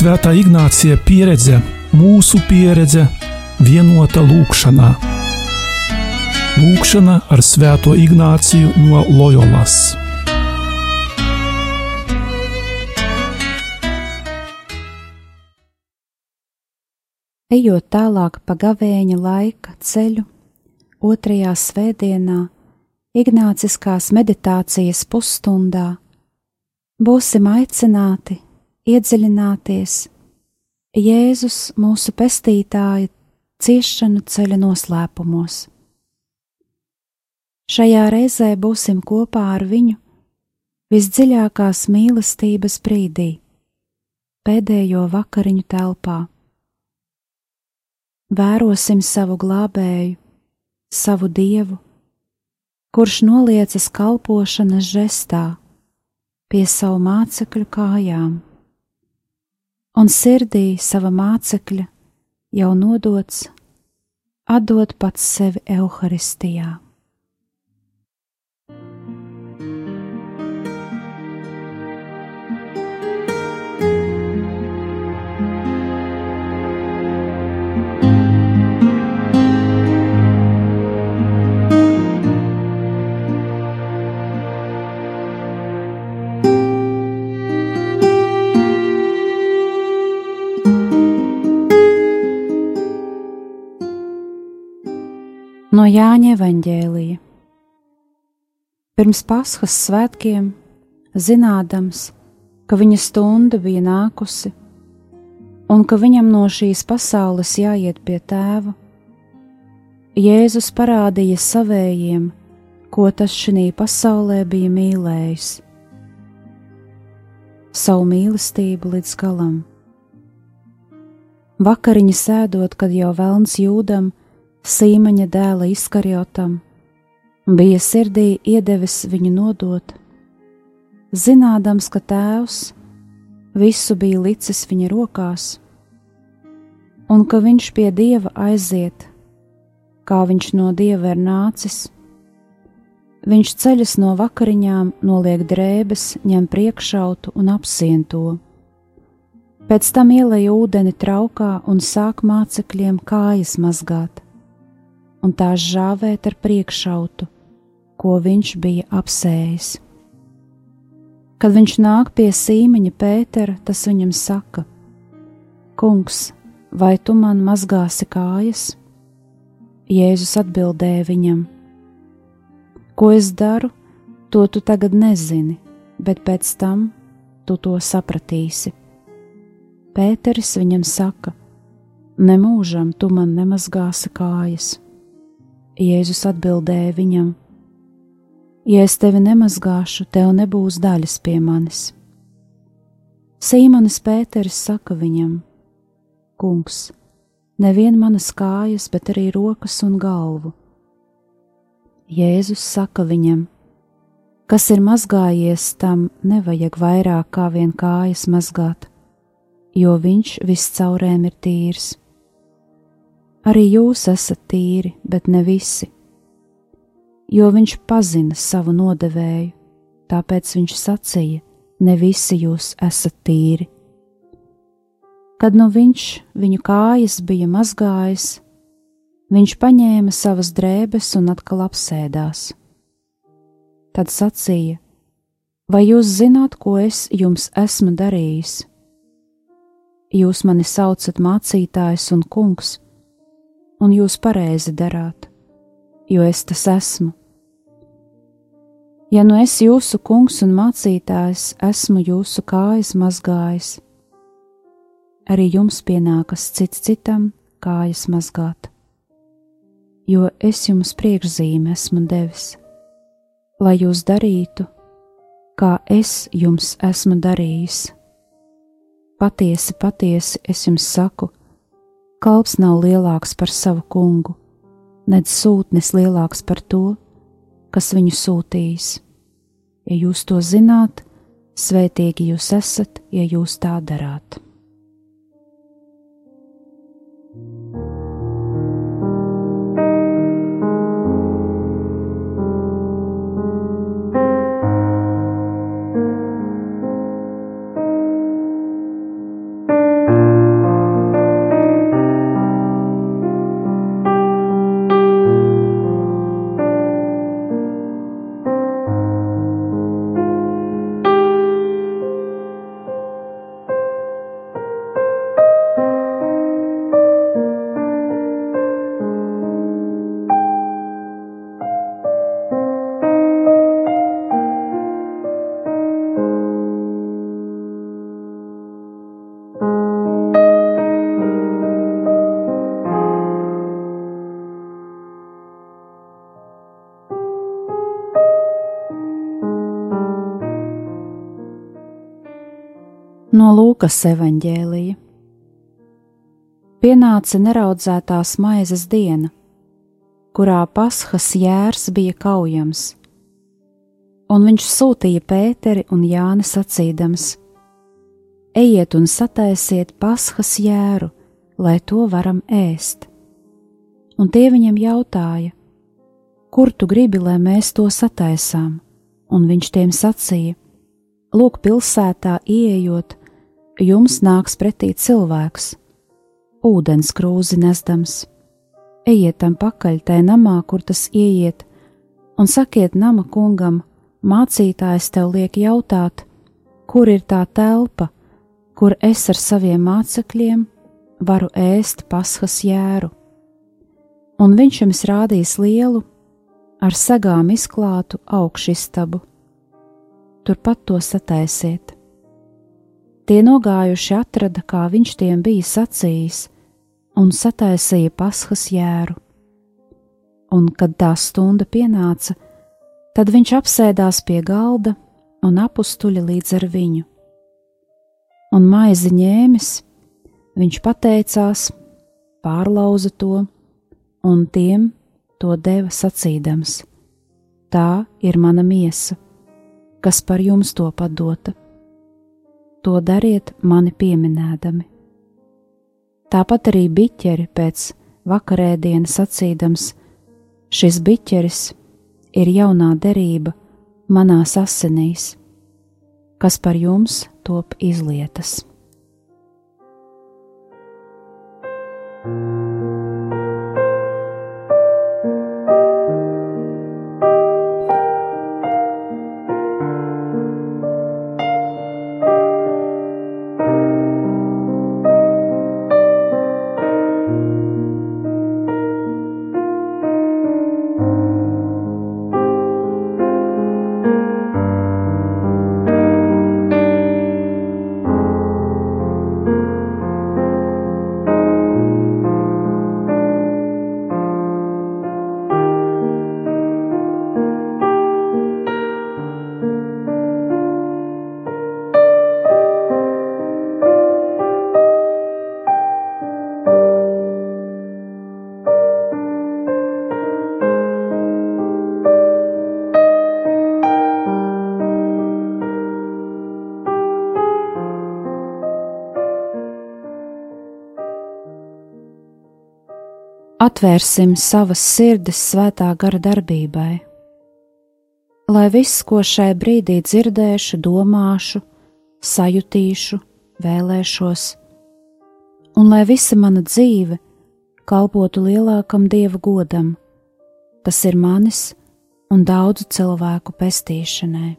Svētā Ignācija pieredze, mūsu pieredze, vienota lūkšanā. Lūkšana ar Svēto Ignāciju no Loyolas. Ejot tālāk pa gavēņa laika ceļu, otrajā svētdienā, Ignāciskās meditācijas pusstundā, būsim aicināti iedziļināties Jēzus mūsu pestītāja ciešanu ceļa noslēpumos. Šajā reizē būsim kopā ar viņu visdziļākās mīlestības brīdī, pēdējo vakariņu telpā. Vērosim savu glābēju, savu dievu, kurš noliecas kalpošanas žestā pie savu mācekļu kājām, un sirdī sava mācekļa jau nodots, atdot pats sevi evaharistijā. No Jāņa evaņģēlija. Pirms Pasхas svētkiem, zinādams, ka viņa stunda bija nākusi un ka viņam no šīs pasaules jāiet pie tēva, Jēzus parādīja savējiem, ko tas šī pasaulē bija mīlējis - savu mīlestību līdz galam. Vakariņu sēdot, kad jau velns jūdam, Sīmaņa dēla izkarjotam, bija sirdī iedevis viņu nodot, zinādams, ka tēvs visu bija licis viņa rokās, un ka viņš pie dieva aiziet, kā viņš no dieva ir nācis. Viņš ceļas no vakariņām, noliek drēbes, ņem priekšautu un apsien to. Pēc tam ielēja ūdeni traukā un sāk mācekļiem kājas mazgāt un tās žāvēt ar priekšautu, ko viņš bija apsējis. Kad viņš nāk pie sīmeņa Pētera, tas viņam saka: Kungs, vai tu man mazgāsi kājas? Jēzus atbildēja viņam: Ko es daru, to tu tagad nezini, bet pēc tam tu to sapratīsi. Pēteris viņam saka: Nemūžam tu man nemazgāsi kājas. Jēzus atbildēja viņam: Ja es tevi nemazgāšu, tev nebūs daļas pie manis. Sīmanis Pēteris saka viņam: Kungs, nevien manas kājas, bet arī rokas un galvu. Jēzus saka viņam: Kas ir mazgājies, tam nevajag vairāk kā vien kājas mazgāt, jo viņš viscaurēm ir tīrs. Arī jūs esat tīri, bet ne visi. Jo viņš pazina savu nodevēju, tāpēc viņš sacīja: Ne visi jūs esat tīri. Kad nu viņš viņu kājas bija mazgājis, viņš paņēma savas drēbes un atkal apsēdās. Tad sacīja: Vai jūs zināt, ko es jums esmu darījis? Jūs mani saucat mācītājs un kungs un jūs pareizi darāt, jo es tas esmu. Ja nu es jūsu kungs un mācītājs esmu jūsu kājas mazgājis, arī jums pienākas cits citam kājas mazgāt, jo es jums priekšzīme esmu devis, lai jūs darītu, kā es jums esmu darījis. Patiesi, patiesi es jums saku, Kalps nav lielāks par savu kungu, nedz sūtnis lielāks par to, kas viņu sūtījis. Ja jūs to zināt, svētīgi jūs esat, ja jūs tā darāt. No Lūkas evanģēlija pienāca neraudzētās maizes diena, kurā paskas jērs bija kaujams, un viņš sūtīja Pēteri un Jāni sacīdams: Ejiet un sataisiet paskas jēru, lai to varam ēst. Un tie viņam jautāja, kur tu gribi, lai mēs to sataisām? Un viņš tiem sacīja: Lūk, pilsētā ieejot, jums nāks pretī cilvēks, ūdens krūzi nesdams. Ejiet tam pakaļ tajā namā, kur tas ieiet, un sakiet nama kungam, mācītājs tev liek jautāt, kur ir tā telpa, kur es ar saviem mācekļiem varu ēst paskas jēru. Un viņš jums rādīs lielu, ar sagām izklātu augšistabu. Turpat to sataisiet Tie nogājuši atrada, kā viņš tiem bija sacījis, un sataisīja paskas jēru. Un, kad tā stunda pienāca, tad viņš apsēdās pie galda un apstuļa līdz ar viņu. Un maizi ņēmis, viņš pateicās, pārlauza to, un tiem to deva sacīdams: Tā ir mana miesa, kas par jums to padota to dariet mani pieminēdami. Tāpat arī biķeri pēc vakarēdienas sacīdams: Šis biķeris ir jaunā derība manās asinīs, kas par jums top izlietas. Atvērsim savas sirdis svētā gara darbībai. Lai viss, ko šai brīdī dzirdēšu, domāšu, sajutīšu, vēlēšos, un lai visa mana dzīve kalpotu lielākam dieva godam, tas ir manis un daudzu cilvēku pestīšanai.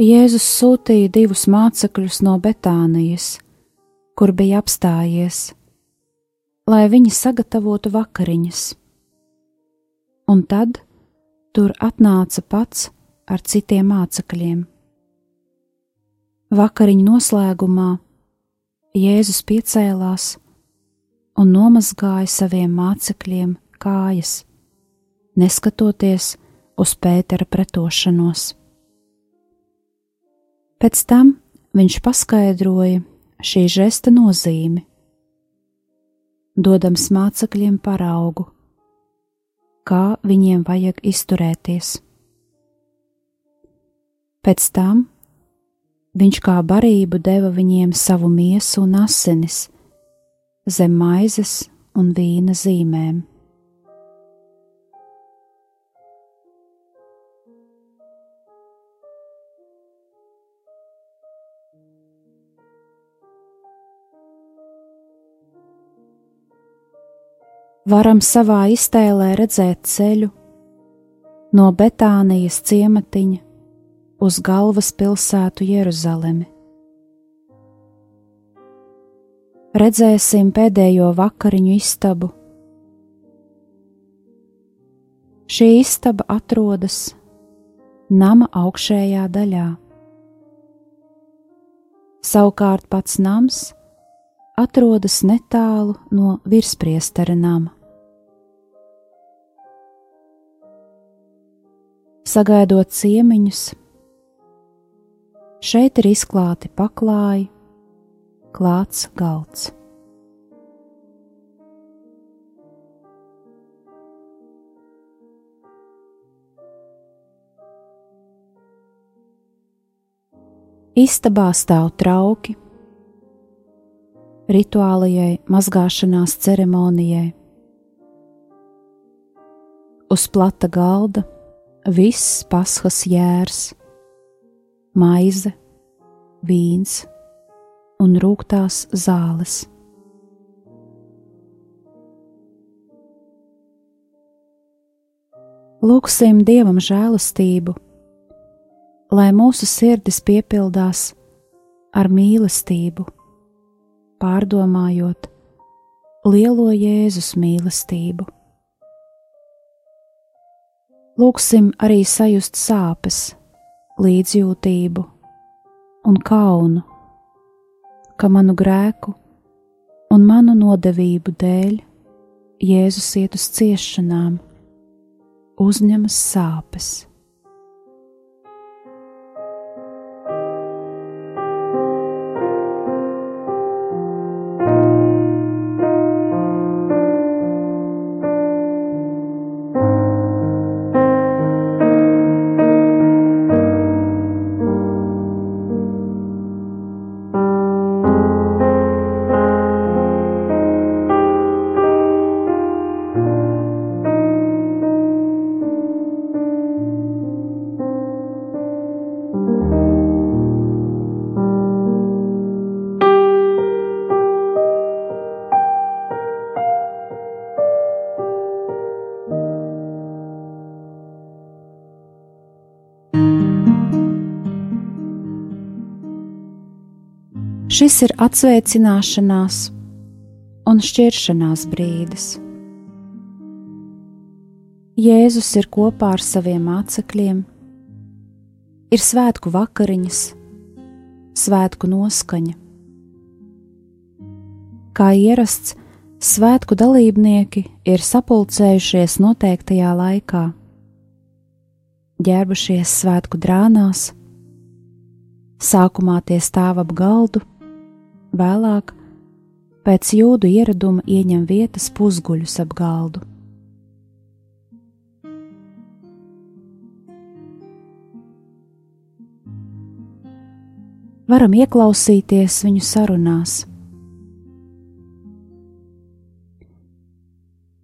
Jēzus sūtīja divus mācekļus no Betānijas, kur bija apstājies, lai viņi sagatavotu vakariņas. Un tad tur atnāca pats ar citiem mācekļiem. Vakariņu noslēgumā Jēzus piecēlās un nomazgāja saviem mācekļiem kājas, neskatoties uz Pētera pretošanos. Pēc tam viņš paskaidroja šī žesta nozīmi, dodams mācekļiem paraugu, kā viņiem vajag izturēties. Pēc tam viņš kā barību deva viņiem savu miesu un asinis zem maizes un vīna zīmēm. Varam savā iztēlē redzēt ceļu no Betānijas ciematiņa uz galvaspilsētu Jeruzalemi. Redzēsim pēdējo vakariņu istabu. Šī istaba atrodas nama augšējā daļā. Savukārt pats nams atrodas netālu no virspriestera nama. Sagaidot ciemiņus, šeit ir izklāti paklāji, klāts galds. Istabā stāv trauki, rituālajai mazgāšanās ceremonijai. Uz plata galda viss paskas jērs, maize, vīns un rūktās zāles. Lūksim Dievam žēlastību, lai mūsu sirdis piepildās ar mīlestību pārdomājot lielo Jēzus mīlestību. Lūksim arī sajust sāpes, līdzjūtību un kaunu, ka manu grēku un manu nodevību dēļ Jēzus iet uz ciešanām, uzņemas sāpes. Šis ir atsveicināšanās un šķiršanās brīdis. Jēzus ir kopā ar saviem mācekļiem, ir svētku vakariņas, svētku noskaņa. Kā ierasts, svētku dalībnieki ir sapulcējušies noteiktajā laikā, ģērbušies svētku drānās, sākumā tie stāv ap galdu, vēlāk, pēc jūdu ieraduma, ieņem vietas pusguļus ap galdu. Varam ieklausīties viņu sarunās.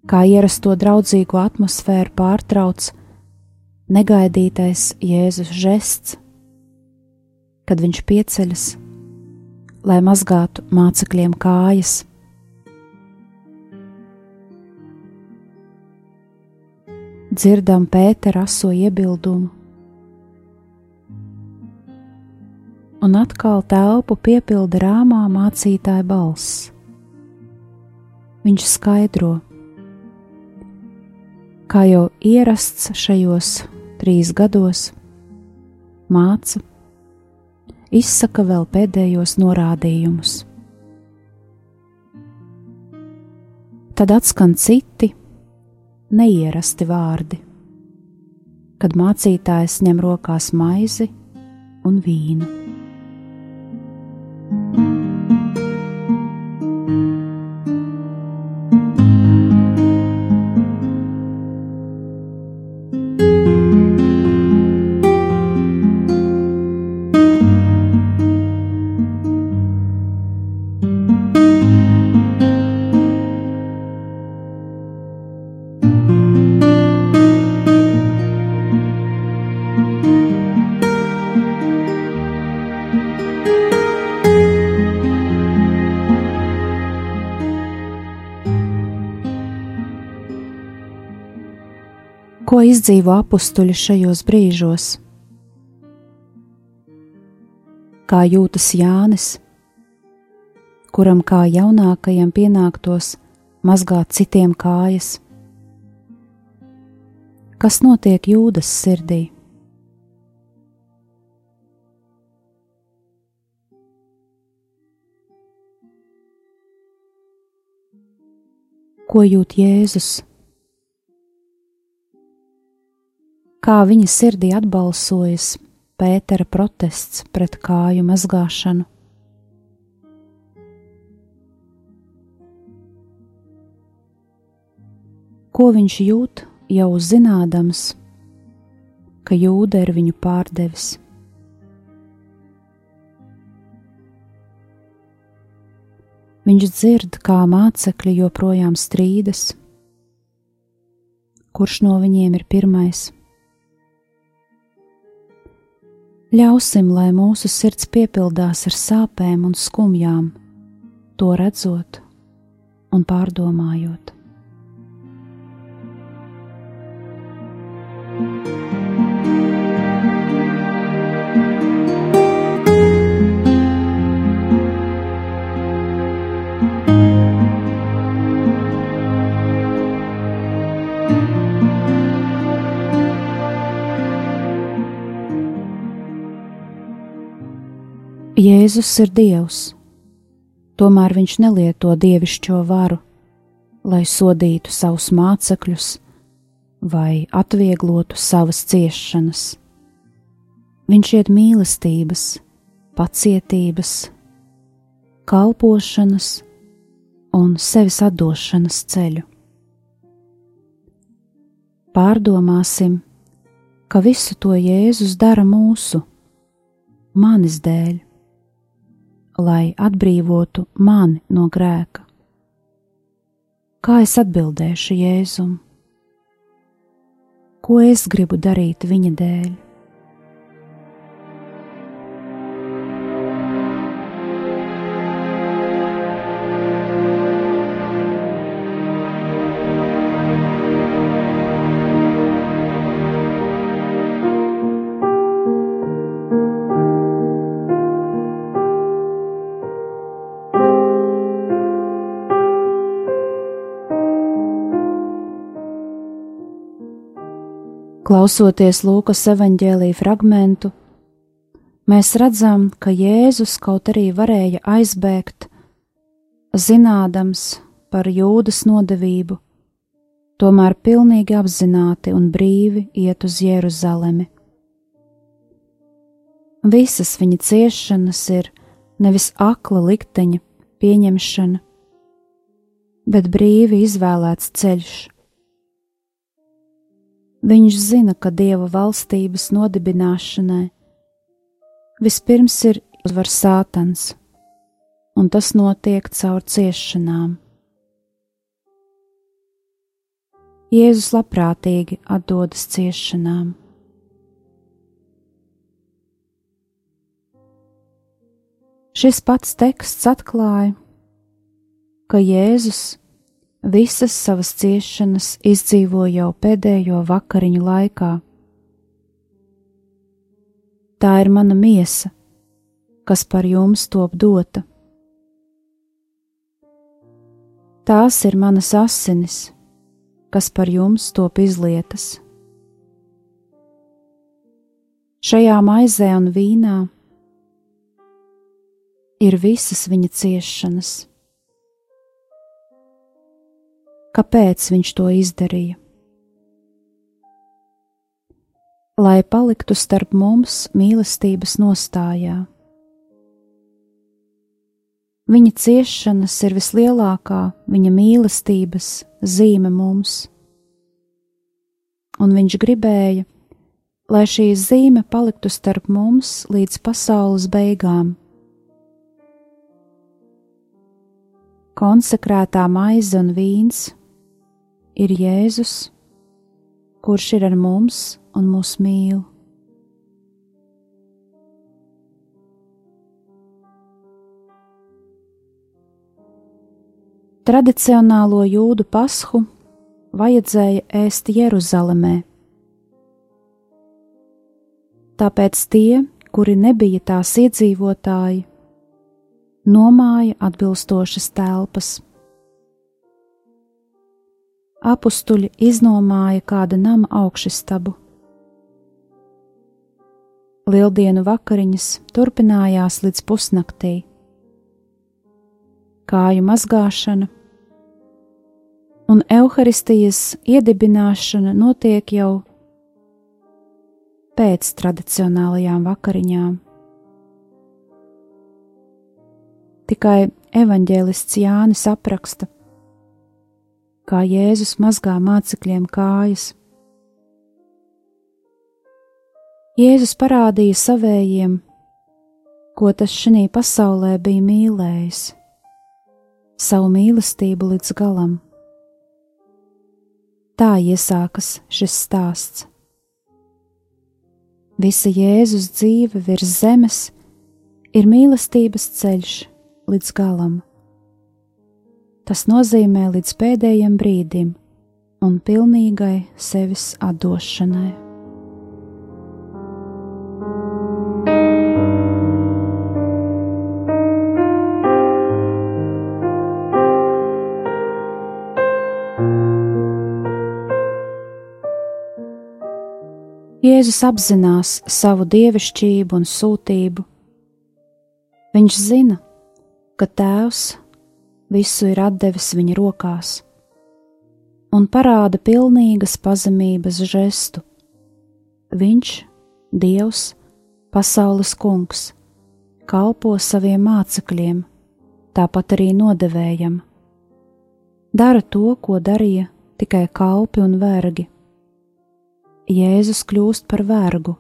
Kā ierasto draudzīgo atmosfēru pārtrauc negaidītais Jēzus žests, kad viņš pieceļas lai mazgātu mācekļiem kājas. Dzirdam Pētera aso iebildumu, un atkal telpu piepilda rāmā mācītāja balss. Viņš skaidro, kā jau ierasts šajos trīs gados, māca izsaka vēl pēdējos norādījumus. Tad atskan citi, neierasti vārdi, kad mācītājs ņem rokās maizi un vīnu. Izdzīvo apstuļi šajos brīžos? Kā jūtas Jānis, kuram kā jaunākajam pienāktos mazgāt citiem kājas? Kas notiek jūdas sirdī? Ko jūt Jēzus? Kā viņa sirdī atbalsojas Pētera protests pret kāju mazgāšanu? Ko viņš jūt jau zinādams, ka jūda ir viņu pārdevis? Viņš dzird, kā mācekļi joprojām strīdas, kurš no viņiem ir pirmais. Ļausim, lai mūsu sirds piepildās ar sāpēm un skumjām, to redzot un pārdomājot. Jēzus ir Dievs, tomēr viņš nelieto dievišķo varu, lai sodītu savus mācekļus vai atvieglotu savas ciešanas. Viņš iet mīlestības, pacietības, kalpošanas un sevis atdošanas ceļu. Pārdomāsim, ka visu to Jēzus dara mūsu, manis dēļ lai atbrīvotu mani no grēka. Kā es atbildēšu Jēzum? Ko es gribu darīt viņa dēļ? Klausoties Lūkas evanģēlīja fragmentu, mēs redzam, ka Jēzus kaut arī varēja aizbēgt, zinādams par jūdas nodevību, tomēr pilnīgi apzināti un brīvi iet uz Jeruzalemi. Visas viņa ciešanas ir nevis akla likteņa pieņemšana, bet brīvi izvēlēts ceļš Viņš zina, ka dieva valstības nodibināšanai vispirms ir uzvar sātans, un tas notiek caur ciešanām. Jēzus labprātīgi atdodas ciešanām. Šis pats teksts atklāja, ka Jēzus visas savas ciešanas izdzīvo jau pēdējo vakariņu laikā. Tā ir mana miesa, kas par jums top dota. Tās ir manas asinis, kas par jums top izlietas. Šajā maizē un vīnā ir visas viņa ciešanas kāpēc viņš to izdarīja. Lai paliktu starp mums mīlestības nostājā. Viņa ciešanas ir vislielākā viņa mīlestības zīme mums, un viņš gribēja, lai šī zīme paliktu starp mums līdz pasaules beigām. Konsekrētā maize un vīns ir Jēzus, kurš ir ar mums un mūs mīl. Tradicionālo jūdu pashu vajadzēja ēst Jeruzalemē, Tāpēc tie, kuri nebija tās iedzīvotāji, nomāja atbilstošas telpas. Apustuļi iznomāja kāda nama augšistabu. Lieldienu vakariņas turpinājās līdz pusnaktī. Kāju mazgāšana un evaharistijas iedibināšana notiek jau pēc tradicionālajām vakariņām. Tikai evanģēlists Jānis apraksta, kā Jēzus mazgā mācekļiem kājas. Jēzus parādīja savējiem, ko tas šī pasaulē bija mīlējis, savu mīlestību līdz galam. Tā iesākas šis stāsts. Visa Jēzus dzīve virs zemes ir mīlestības ceļš līdz galam. Tas nozīmē līdz pēdējiem brīdim un pilnīgai sevis atdošanai. Jēzus apzinās savu dievišķību un sūtību. Viņš zina, ka Tēvs visu ir devis viņa rokās, un parāda pilnīgas pazemības žestu. Viņš, Dievs, pasaules kungs, kalpo saviem mācekļiem, tāpat arī nodevējam. Dara to, ko darīja tikai kalpi un vergi Jēzus kļūst par vergu,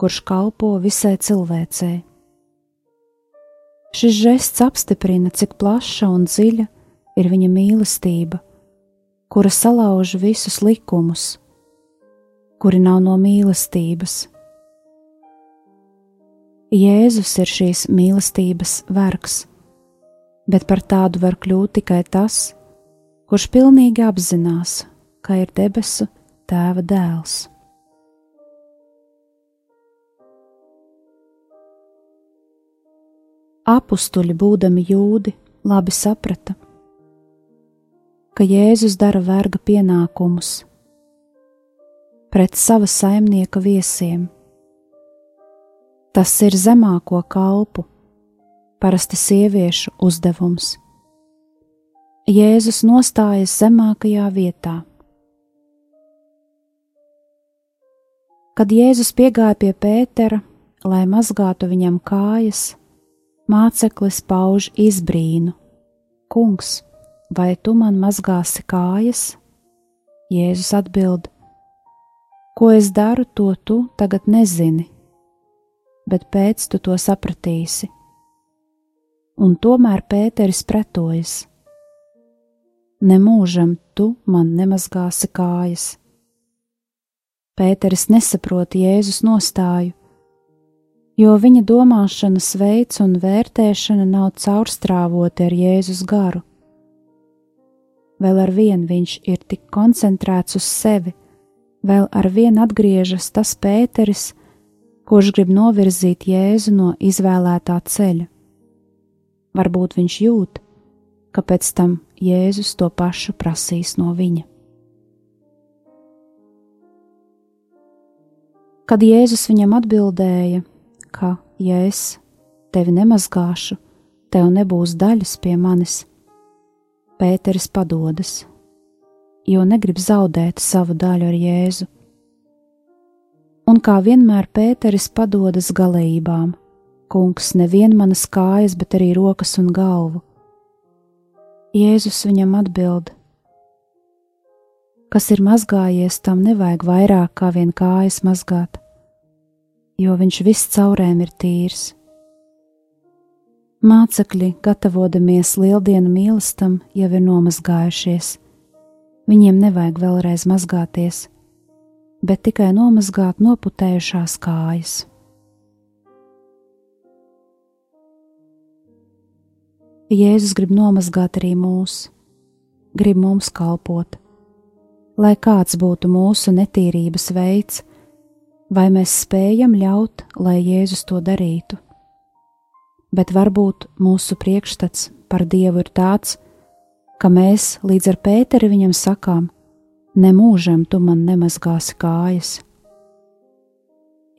kurš kalpo visai cilvēcei. Šis žests apstiprina, cik plaša un dziļa ir viņa mīlestība, kura salauž visus likumus, kuri nav no mīlestības. Jēzus ir šīs mīlestības vergs, bet par tādu var kļūt tikai tas, kurš pilnīgi apzinās, ka ir debesu tēva dēls. Apustuļi, būdami jūdi, labi saprata, ka Jēzus dara verga pienākumus pret sava saimnieka viesiem. Tas ir zemāko kalpu, parasti sieviešu uzdevums. Jēzus nostājas zemākajā vietā Kad Jēzus piegāja pie Pētera, lai mazgātu viņam kājas, māceklis pauž izbrīnu: Kungs, vai tu man mazgāsi kājas? Jēzus atbild: Ko es daru, to tu tagad nezini, bet pēc tu to sapratīsi. Un tomēr Pēteris pretojas: Nemūžam tu man nemazgāsi kājas Pēteris nesaprot Jēzus nostāju, jo viņa domāšanas veids un vērtēšana nav caurstrāvoti ar Jēzus garu. Vēl ar vienu viņš ir tik koncentrēts uz sevi, vēl ar vienu atgriežas tas Pēteris, kurš grib novirzīt Jēzu no izvēlētā ceļa. Varbūt viņš jūt, ka pēc tam Jēzus to pašu prasīs no viņa. Kad Jēzus viņam atbildēja, ka, ja es tevi nemazgāšu, tev nebūs daļas pie manis, Pēteris padodas, jo negrib zaudēt savu daļu ar Jēzu. Un kā vienmēr Pēteris padodas galējībām, kungs nevien manas kājas, bet arī rokas un galvu. Jēzus viņam atbild: Kas ir mazgājies, tam nevajag vairāk kā vien kājas mazgāt, jo viņš viss caurēm ir tīrs. Mācekļi, gatavodamies lieldienu mīlestam, jau ir nomazgājušies. Viņiem nevajag vēlreiz mazgāties, bet tikai nomazgāt noputējušās kājas. Jēzus grib nomazgāt arī mūs, grib mums kalpot. Lai kāds būtu mūsu netīrības veids, Vai mēs spējam ļaut, lai Jēzus to darītu? Bet varbūt mūsu priekšstats par Dievu ir tāds, ka mēs līdz ar Pēteri viņam sakām: Nemūžam tu man nemazgāsi kājas.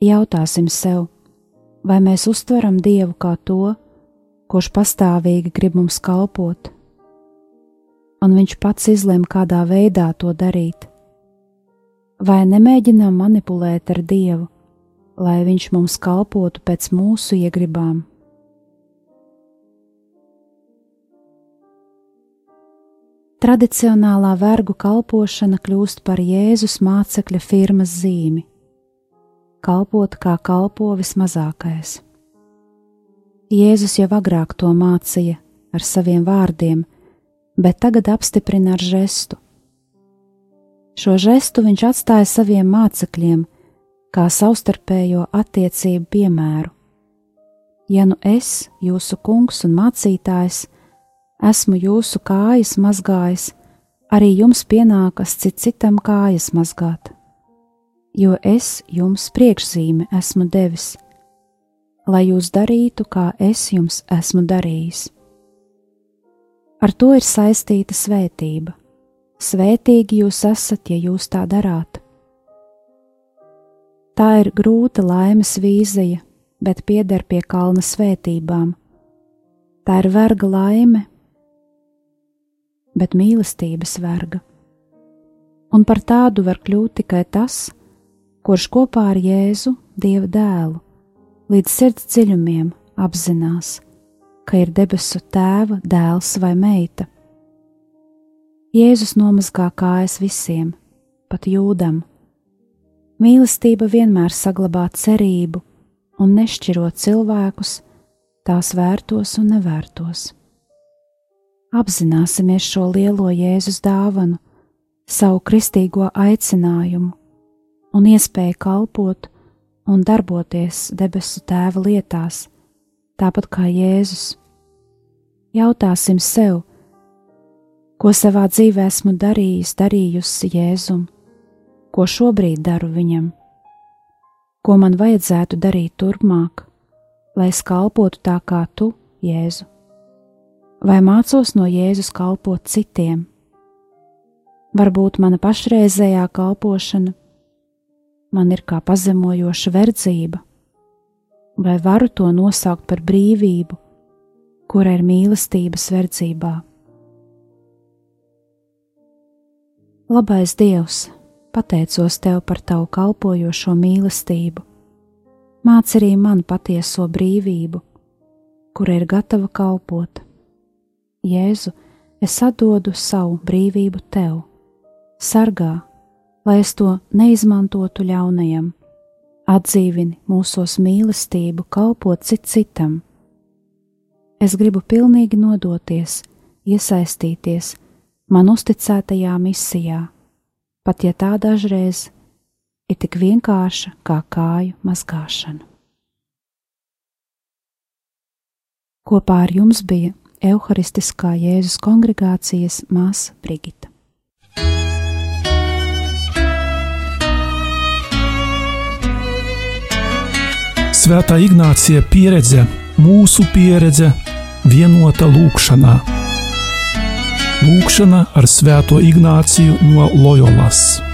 Jautāsim sev, vai mēs uztveram Dievu kā to, kurš pastāvīgi grib mums kalpot, un Viņš pats izlem, kādā veidā to darīt vai nemēģinām manipulēt ar Dievu, lai Viņš mums kalpotu pēc mūsu iegribām. Tradicionālā vergu kalpošana kļūst par Jēzus mācekļa firmas zīmi - kalpot kā kalpo vismazākais. Jēzus jau agrāk to mācīja ar saviem vārdiem, bet tagad apstiprina ar žestu Šo žestu viņš atstāja saviem mācekļiem, kā savstarpējo attiecību piemēru. Ja nu es, jūsu kungs un mācītājs, esmu jūsu kājas mazgājis, arī jums pienākas cit citam kājas mazgāt, jo es jums priekšzīme esmu devis, lai jūs darītu, kā es jums esmu darījis. Ar to ir saistīta svētība Svētīgi jūs esat, ja jūs tā darāt. Tā ir grūta laimes vīzija, bet pieder pie kalna svētībām. Tā ir verga laime, bet mīlestības verga. Un par tādu var kļūt tikai tas, kurš kopā ar Jēzu, Dieva dēlu, līdz sirds dziļumiem apzinās, ka ir debesu tēva dēls vai meita Jēzus nomazgā kājas visiem, pat jūdam. Mīlestība vienmēr saglabā cerību un nešķiro cilvēkus, tās vērtos un nevērtos. Apzināsimies šo lielo Jēzus dāvanu, savu kristīgo aicinājumu un iespēju kalpot un darboties debesu Tēva lietās, tāpat kā Jēzus. Jautāsim sev, ko savā dzīvē esmu darījis, darījusi Jēzum, ko šobrīd daru viņam, ko man vajadzētu darīt turpmāk, lai es kalpotu tā kā tu, Jēzu, vai mācos no Jēzus kalpot citiem. Varbūt mana pašreizējā kalpošana man ir kā pazemojoša verdzība, vai varu to nosaukt par brīvību, kura ir mīlestības verdzībā. Labais Dievs, pateicos Tev par Tavu kalpojošo mīlestību. Māc arī man patieso brīvību, kura ir gatava kalpot. Jēzu, es atdodu savu brīvību Tev, sargā, lai es to neizmantotu ļaunajam, atdzīvini mūsos mīlestību, kalpot cit citam. Es gribu pilnīgi nodoties, iesaistīties, man uzticētajā misijā, pat ja tā dažreiz ir tik vienkārša kā kāju mazgāšana. Kopā ar jums bija Euharistiskā Jēzus kongregācijas māsa Brigita. Svētā Ignācija pieredze, mūsu pieredze, vienota lūkšanā. lūkšana ar sveto Ignacijų nuo Lojolas.